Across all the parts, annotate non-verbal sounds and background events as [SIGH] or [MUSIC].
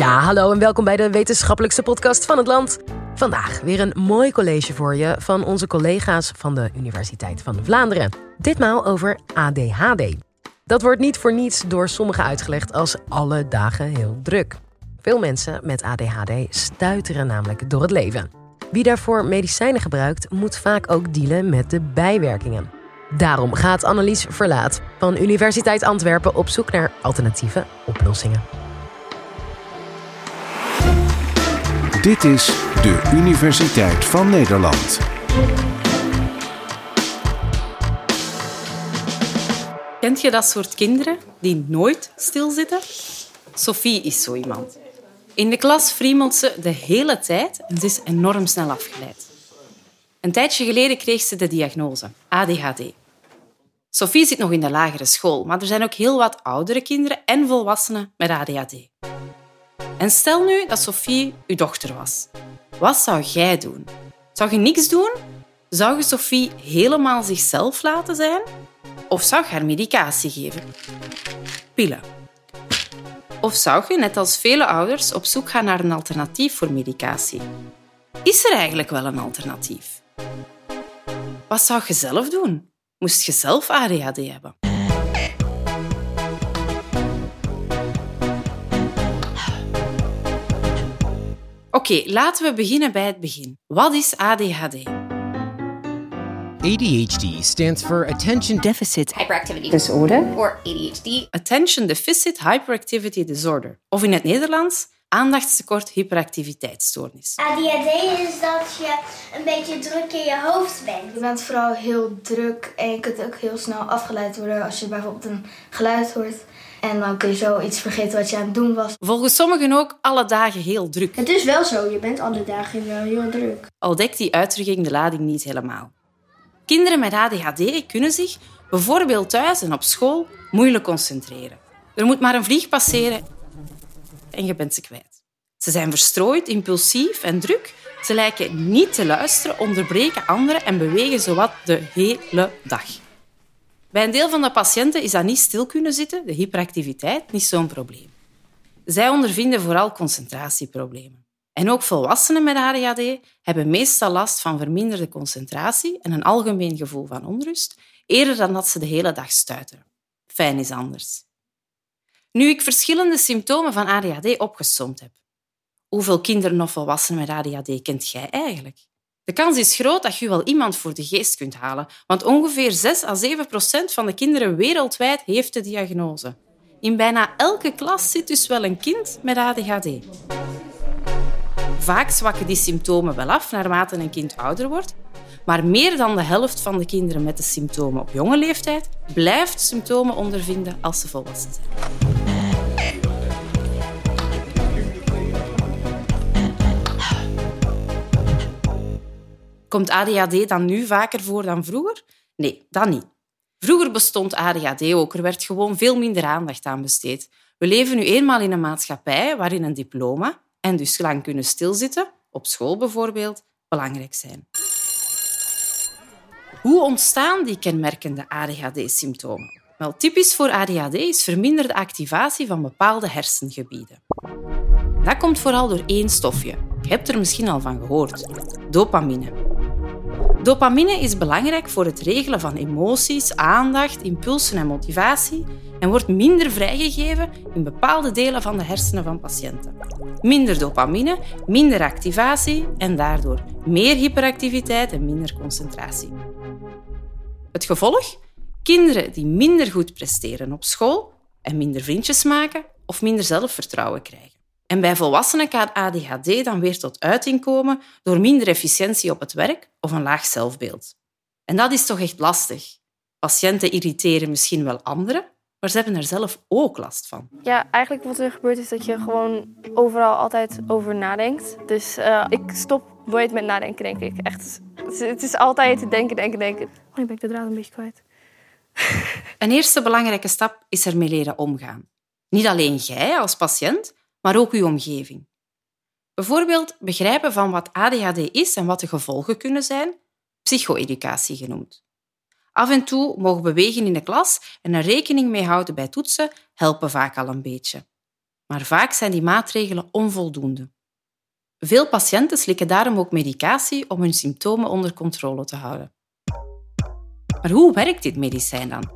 Ja, hallo en welkom bij de wetenschappelijkste podcast van het land. Vandaag weer een mooi college voor je van onze collega's van de Universiteit van Vlaanderen. Ditmaal over ADHD. Dat wordt niet voor niets door sommigen uitgelegd als alle dagen heel druk. Veel mensen met ADHD stuiteren namelijk door het leven. Wie daarvoor medicijnen gebruikt, moet vaak ook dealen met de bijwerkingen. Daarom gaat Annelies Verlaat van Universiteit Antwerpen op zoek naar alternatieve oplossingen. Dit is de Universiteit van Nederland. Kent je dat soort kinderen die nooit stilzitten? Sophie is zo iemand. In de klas friemelt ze de hele tijd en ze is enorm snel afgeleid. Een tijdje geleden kreeg ze de diagnose ADHD. Sophie zit nog in de lagere school, maar er zijn ook heel wat oudere kinderen en volwassenen met ADHD. En stel nu dat Sophie uw dochter was. Wat zou jij doen? Zou je niks doen? Zou je Sophie helemaal zichzelf laten zijn? Of zou je haar medicatie geven? Pillen. Of zou je, net als vele ouders, op zoek gaan naar een alternatief voor medicatie? Is er eigenlijk wel een alternatief? Wat zou je zelf doen? Moest je zelf ADHD hebben? Oké, laten we beginnen bij het begin. Wat is ADHD? ADHD stands for Attention deficit hyperactivity disorder. or ADHD. Attention Deficit Hyperactivity Disorder. Of in het Nederlands aandachtstekort hyperactiviteitsstoornis. ADHD is dat je een beetje druk in je hoofd bent. Je bent vooral heel druk en je kunt ook heel snel afgeleid worden als je bijvoorbeeld een geluid hoort. En dan kun je zoiets vergeten wat je aan het doen was. Volgens sommigen ook alle dagen heel druk. Het is wel zo, je bent alle dagen wel heel druk. Al dekt die uitdrukking de lading niet helemaal. Kinderen met ADHD kunnen zich, bijvoorbeeld thuis en op school, moeilijk concentreren. Er moet maar een vlieg passeren en je bent ze kwijt. Ze zijn verstrooid, impulsief en druk. Ze lijken niet te luisteren, onderbreken anderen en bewegen zowat de hele dag. Bij een deel van de patiënten is dat niet stil kunnen zitten, de hyperactiviteit, niet zo'n probleem. Zij ondervinden vooral concentratieproblemen. En ook volwassenen met ADHD hebben meestal last van verminderde concentratie en een algemeen gevoel van onrust, eerder dan dat ze de hele dag stuiteren. Fijn is anders. Nu ik verschillende symptomen van ADHD opgesomd heb, hoeveel kinderen of volwassenen met ADHD kent jij eigenlijk? De kans is groot dat je wel iemand voor de geest kunt halen, want ongeveer 6 à 7 procent van de kinderen wereldwijd heeft de diagnose. In bijna elke klas zit dus wel een kind met ADHD. Vaak zwakken die symptomen wel af naarmate een kind ouder wordt, maar meer dan de helft van de kinderen met de symptomen op jonge leeftijd blijft symptomen ondervinden als ze volwassen zijn. Komt ADHD dan nu vaker voor dan vroeger? Nee, dat niet. Vroeger bestond ADHD ook, er werd gewoon veel minder aandacht aan besteed. We leven nu eenmaal in een maatschappij waarin een diploma en dus lang kunnen stilzitten, op school bijvoorbeeld, belangrijk zijn. Hoe ontstaan die kenmerkende ADHD-symptomen? Wel, typisch voor ADHD is verminderde activatie van bepaalde hersengebieden. Dat komt vooral door één stofje. Je hebt er misschien al van gehoord. Dopamine. Dopamine is belangrijk voor het regelen van emoties, aandacht, impulsen en motivatie en wordt minder vrijgegeven in bepaalde delen van de hersenen van patiënten. Minder dopamine, minder activatie en daardoor meer hyperactiviteit en minder concentratie. Het gevolg? Kinderen die minder goed presteren op school en minder vriendjes maken of minder zelfvertrouwen krijgen. En bij volwassenen kan ADHD dan weer tot uiting komen door minder efficiëntie op het werk of een laag zelfbeeld. En dat is toch echt lastig. Patiënten irriteren misschien wel anderen, maar ze hebben er zelf ook last van. Ja, eigenlijk wat er gebeurt is dat je gewoon overal altijd over nadenkt. Dus uh, ik stop nooit met nadenken, denk ik. Echt. Het is altijd denken, denken, denken. Oh, nu ben ik de draad een beetje kwijt. [LAUGHS] Een eerste belangrijke stap is ermee leren omgaan. Niet alleen jij als patiënt, maar ook uw omgeving. Bijvoorbeeld begrijpen van wat ADHD is en wat de gevolgen kunnen zijn, psycho-educatie genoemd. Af en toe mogen bewegen in de klas en er rekening mee houden bij toetsen helpen vaak al een beetje. maar vaak zijn die maatregelen onvoldoende. Veel patiënten slikken daarom ook medicatie om hun symptomen onder controle te houden. Maar hoe werkt dit medicijn dan?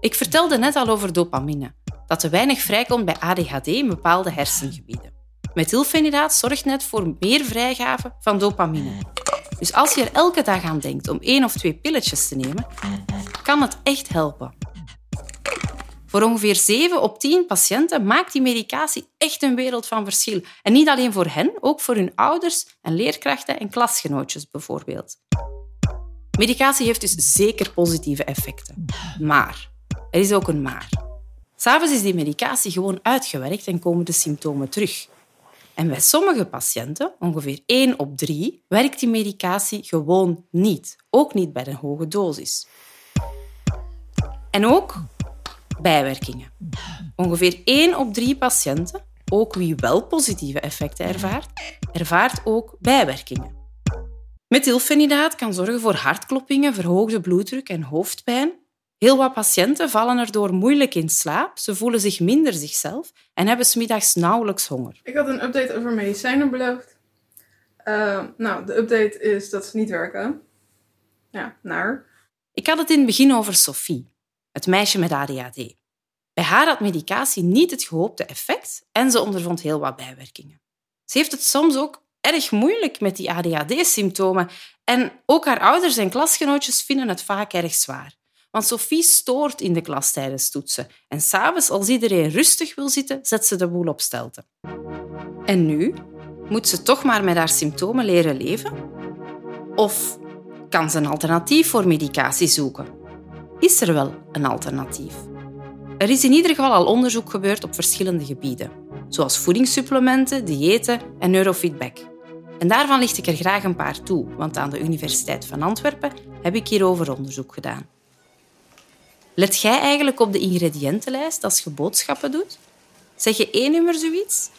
Ik vertelde net al over dopamine, dat te weinig vrijkomt bij ADHD in bepaalde hersengebieden. Methylfenidaat zorgt net voor meer vrijgave van dopamine. Dus als je er elke dag aan denkt om één of twee pilletjes te nemen, kan het echt helpen. Voor ongeveer 7 op 10 patiënten maakt die medicatie echt een wereld van verschil. En niet alleen voor hen, ook voor hun ouders en leerkrachten en klasgenootjes bijvoorbeeld. Medicatie heeft dus zeker positieve effecten. Maar, er is ook een maar. S'avonds is die medicatie gewoon uitgewerkt en komen de symptomen terug. En bij sommige patiënten, ongeveer 1 op 3, werkt die medicatie gewoon niet. Ook niet bij een hoge dosis. En ook bijwerkingen. Ongeveer 1 op 3 patiënten, ook wie wel positieve effecten ervaart, ervaart ook bijwerkingen. Methylfenidaat kan zorgen voor hartkloppingen, verhoogde bloeddruk en hoofdpijn. Heel wat patiënten vallen erdoor moeilijk in slaap, ze voelen zich minder zichzelf en hebben smiddags nauwelijks honger. Ik had een update over medicijnen beloofd. Uh, nou, de update is dat ze niet werken. Ja, naar. Ik had het in het begin over Sophie, het meisje met ADHD. Bij haar had medicatie niet het gehoopte effect en ze ondervond heel wat bijwerkingen. Ze heeft het soms ook erg moeilijk met die ADHD-symptomen en ook haar ouders en klasgenootjes vinden het vaak erg zwaar. Want Sophie stoort in de klas tijdens toetsen en s'avonds, als iedereen rustig wil zitten, zet ze de boel op stelte. En nu? Moet ze toch maar met haar symptomen leren leven? Of kan ze een alternatief voor medicatie zoeken? Is er wel een alternatief? Er is in ieder geval al onderzoek gebeurd op verschillende gebieden, zoals voedingssupplementen, diëten en neurofeedback. En daarvan licht ik er graag een paar toe, want aan de Universiteit van Antwerpen heb ik hierover onderzoek gedaan. Let jij eigenlijk op de ingrediëntenlijst als je boodschappen doet? Zeg je E-nummer zoiets?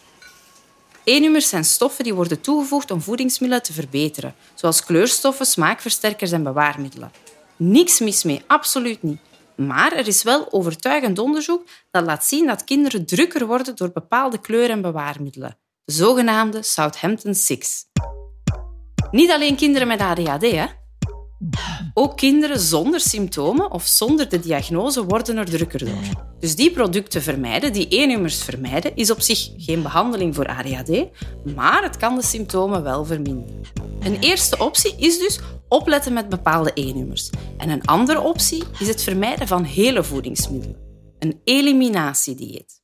E-nummers zijn stoffen die worden toegevoegd om voedingsmiddelen te verbeteren, zoals kleurstoffen, smaakversterkers en bewaarmiddelen. Niks mis mee, absoluut niet. Maar er is wel overtuigend onderzoek dat laat zien dat kinderen drukker worden door bepaalde kleuren en bewaarmiddelen, de zogenaamde Southampton Six. Niet alleen kinderen met ADHD, hè? Ook kinderen zonder symptomen of zonder de diagnose worden er drukker door. Dus die producten vermijden, die E-nummers vermijden, is op zich geen behandeling voor ADHD, maar het kan de symptomen wel verminderen. Een eerste optie is dus opletten met bepaalde E-nummers. En een andere optie is het vermijden van hele voedingsmiddelen. Een eliminatiedieet.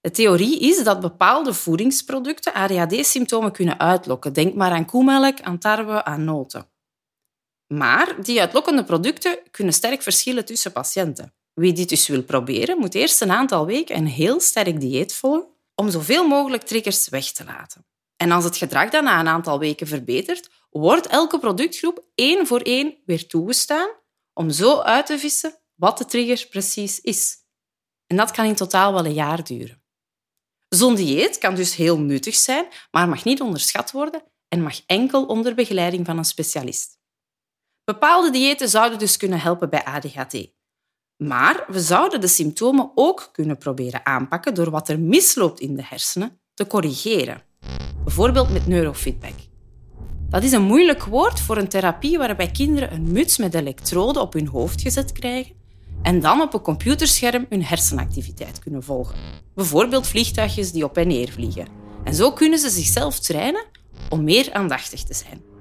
De theorie is dat bepaalde voedingsproducten ADHD-symptomen kunnen uitlokken. Denk maar aan koemelk, aan tarwe, aan noten. Maar die uitlokkende producten kunnen sterk verschillen tussen patiënten. Wie dit dus wil proberen, moet eerst een aantal weken een heel sterk dieet volgen om zoveel mogelijk triggers weg te laten. En als het gedrag dan na een aantal weken verbetert, wordt elke productgroep één voor één weer toegestaan om zo uit te vissen wat de trigger precies is. En dat kan in totaal wel een jaar duren. Zo'n dieet kan dus heel nuttig zijn, maar mag niet onderschat worden en mag enkel onder begeleiding van een specialist. Bepaalde diëten zouden dus kunnen helpen bij ADHD. Maar we zouden de symptomen ook kunnen proberen aanpakken door wat er misloopt in de hersenen te corrigeren. Bijvoorbeeld met neurofeedback. Dat is een moeilijk woord voor een therapie waarbij kinderen een muts met elektroden op hun hoofd gezet krijgen en dan op een computerscherm hun hersenactiviteit kunnen volgen. Bijvoorbeeld vliegtuigjes die op en neer vliegen. En zo kunnen ze zichzelf trainen om meer aandachtig te zijn.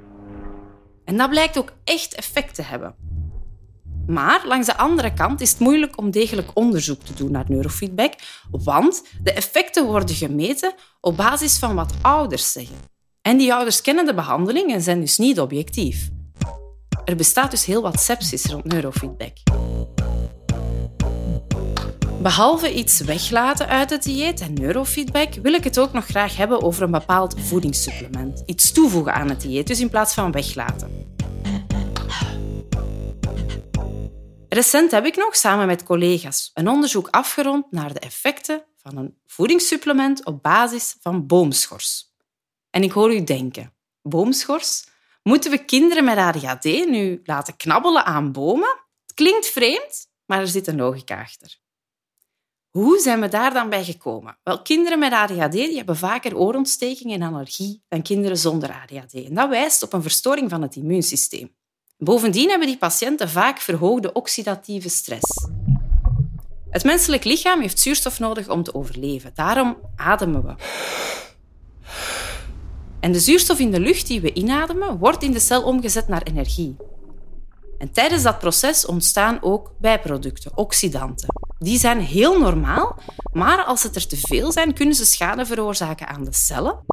En dat blijkt ook echt effect te hebben. Maar langs de andere kant is het moeilijk om degelijk onderzoek te doen naar neurofeedback, want de effecten worden gemeten op basis van wat ouders zeggen. En die ouders kennen de behandeling en zijn dus niet objectief. Er bestaat dus heel wat sepsis rond neurofeedback. Behalve iets weglaten uit het dieet en neurofeedback, wil ik het ook nog graag hebben over een bepaald voedingssupplement. Iets toevoegen aan het dieet, dus in plaats van weglaten. Recent heb ik nog samen met collega's een onderzoek afgerond naar de effecten van een voedingssupplement op basis van boomschors. En ik hoor u denken, boomschors? Moeten we kinderen met ADHD nu laten knabbelen aan bomen? Het klinkt vreemd, maar er zit een logica achter. Hoe zijn we daar dan bij gekomen? Wel, kinderen met ADHD hebben vaker oorontsteking en allergie dan kinderen zonder ADHD. En dat wijst op een verstoring van het immuunsysteem. Bovendien hebben die patiënten vaak verhoogde oxidatieve stress. Het menselijk lichaam heeft zuurstof nodig om te overleven. Daarom ademen we. En de zuurstof in de lucht die we inademen, wordt in de cel omgezet naar energie. En tijdens dat proces ontstaan ook bijproducten, oxidanten. Die zijn heel normaal, maar als het er te veel zijn, kunnen ze schade veroorzaken aan de cellen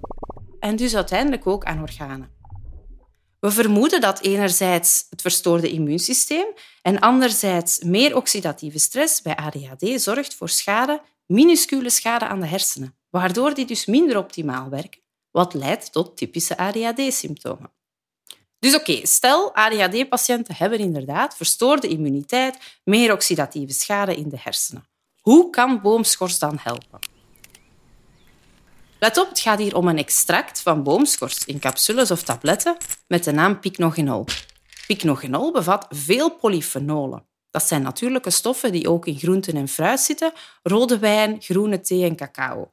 en dus uiteindelijk ook aan organen. We vermoeden dat enerzijds het verstoorde immuunsysteem en anderzijds meer oxidatieve stress bij ADHD zorgt voor schade, minuscule schade aan de hersenen, waardoor die dus minder optimaal werken, wat leidt tot typische ADHD-symptomen. Dus oké, stel ADHD-patiënten hebben inderdaad verstoorde immuniteit, meer oxidatieve schade in de hersenen. Hoe kan boomschors dan helpen? Let op, het gaat hier om een extract van boomschors in capsules of tabletten met de naam pycnogenol. Pycnogenol bevat veel polyfenolen. Dat zijn natuurlijke stoffen die ook in groenten en fruit zitten, rode wijn, groene thee en cacao.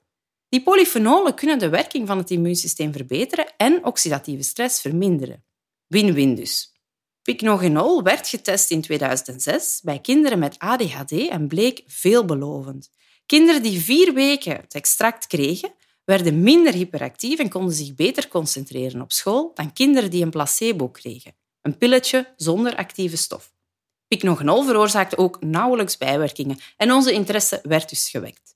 Die polyfenolen kunnen de werking van het immuunsysteem verbeteren en oxidatieve stress verminderen. Win-win dus. Pycnogenol werd getest in 2006 bij kinderen met ADHD en bleek veelbelovend. Kinderen die vier weken het extract kregen, werden minder hyperactief en konden zich beter concentreren op school dan kinderen die een placebo kregen, een pilletje zonder actieve stof. Pycnogenol veroorzaakte ook nauwelijks bijwerkingen en onze interesse werd dus gewekt.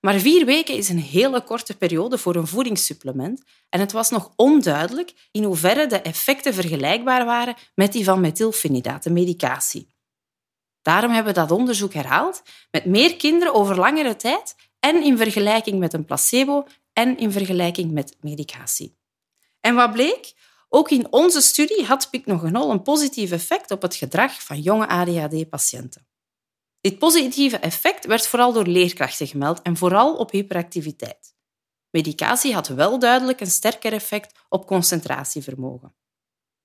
Maar vier weken is een hele korte periode voor een voedingssupplement en het was nog onduidelijk in hoeverre de effecten vergelijkbaar waren met die van methylfenidaat, de medicatie. Daarom hebben we dat onderzoek herhaald met meer kinderen over langere tijd en in vergelijking met een placebo en in vergelijking met medicatie. En wat bleek? Ook in onze studie had pycnogenol een positief effect op het gedrag van jonge ADHD-patiënten. Dit positieve effect werd vooral door leerkrachten gemeld en vooral op hyperactiviteit. Medicatie had wel duidelijk een sterker effect op concentratievermogen.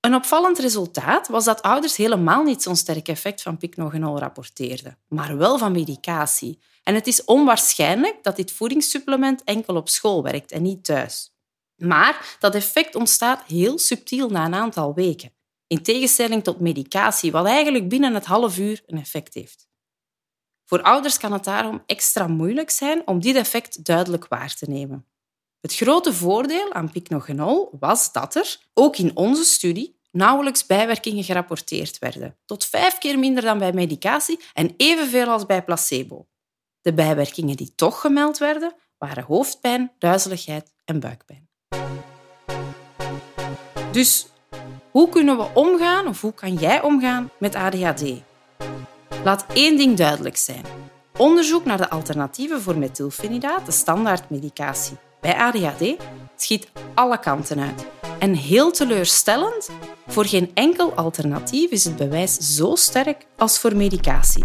Een opvallend resultaat was dat ouders helemaal niet zo'n sterk effect van pycnogenol rapporteerden, maar wel van medicatie. En het is onwaarschijnlijk dat dit voedingssupplement enkel op school werkt en niet thuis. Maar dat effect ontstaat heel subtiel na een aantal weken, in tegenstelling tot medicatie, wat eigenlijk binnen het half uur een effect heeft. Voor ouders kan het daarom extra moeilijk zijn om dit effect duidelijk waar te nemen. Het grote voordeel aan pycnogenol was dat er, ook in onze studie, nauwelijks bijwerkingen gerapporteerd werden, tot vijf keer minder dan bij medicatie en evenveel als bij placebo. De bijwerkingen die toch gemeld werden, waren hoofdpijn, duizeligheid en buikpijn. Dus hoe kunnen we omgaan of hoe kan jij omgaan met ADHD? Laat één ding duidelijk zijn. Onderzoek naar de alternatieven voor methylfenidaat, de standaardmedicatie bij ADHD, schiet alle kanten uit. En heel teleurstellend, voor geen enkel alternatief is het bewijs zo sterk als voor medicatie.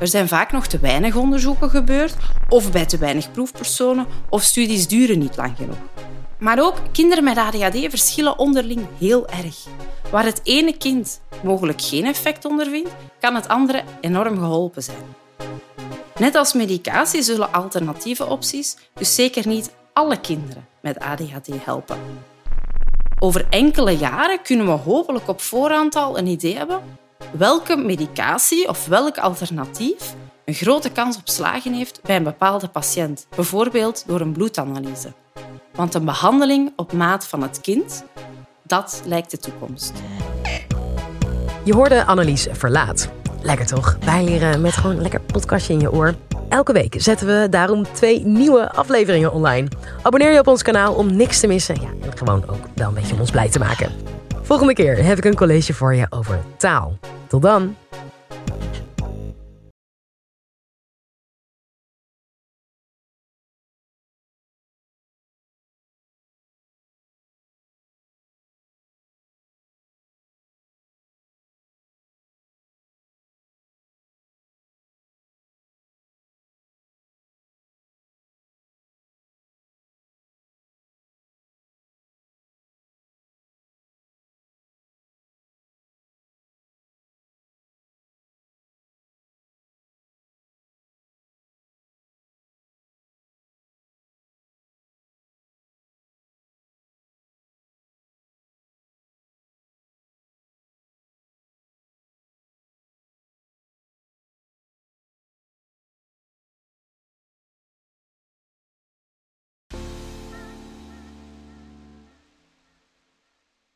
Er zijn vaak nog te weinig onderzoeken gebeurd, of bij te weinig proefpersonen, of studies duren niet lang genoeg. Maar ook kinderen met ADHD verschillen onderling heel erg. Waar het ene kind mogelijk geen effect ondervindt, kan het andere enorm geholpen zijn. Net als medicatie zullen alternatieve opties dus zeker niet alle kinderen met ADHD helpen. Over enkele jaren kunnen we hopelijk op voorhand al een idee hebben welke medicatie of welk alternatief een grote kans op slagen heeft bij een bepaalde patiënt, bijvoorbeeld door een bloedanalyse. Want een behandeling op maat van het kind, dat lijkt de toekomst. Je hoorde Annelies Verlaat. Lekker toch? Wij leren met gewoon een lekker podcastje in je oor. Elke week zetten we daarom twee nieuwe afleveringen online. Abonneer je op ons kanaal om niks te missen. Ja, en gewoon ook wel een beetje om ons blij te maken. Volgende keer heb ik een college voor je over taal. Tot dan!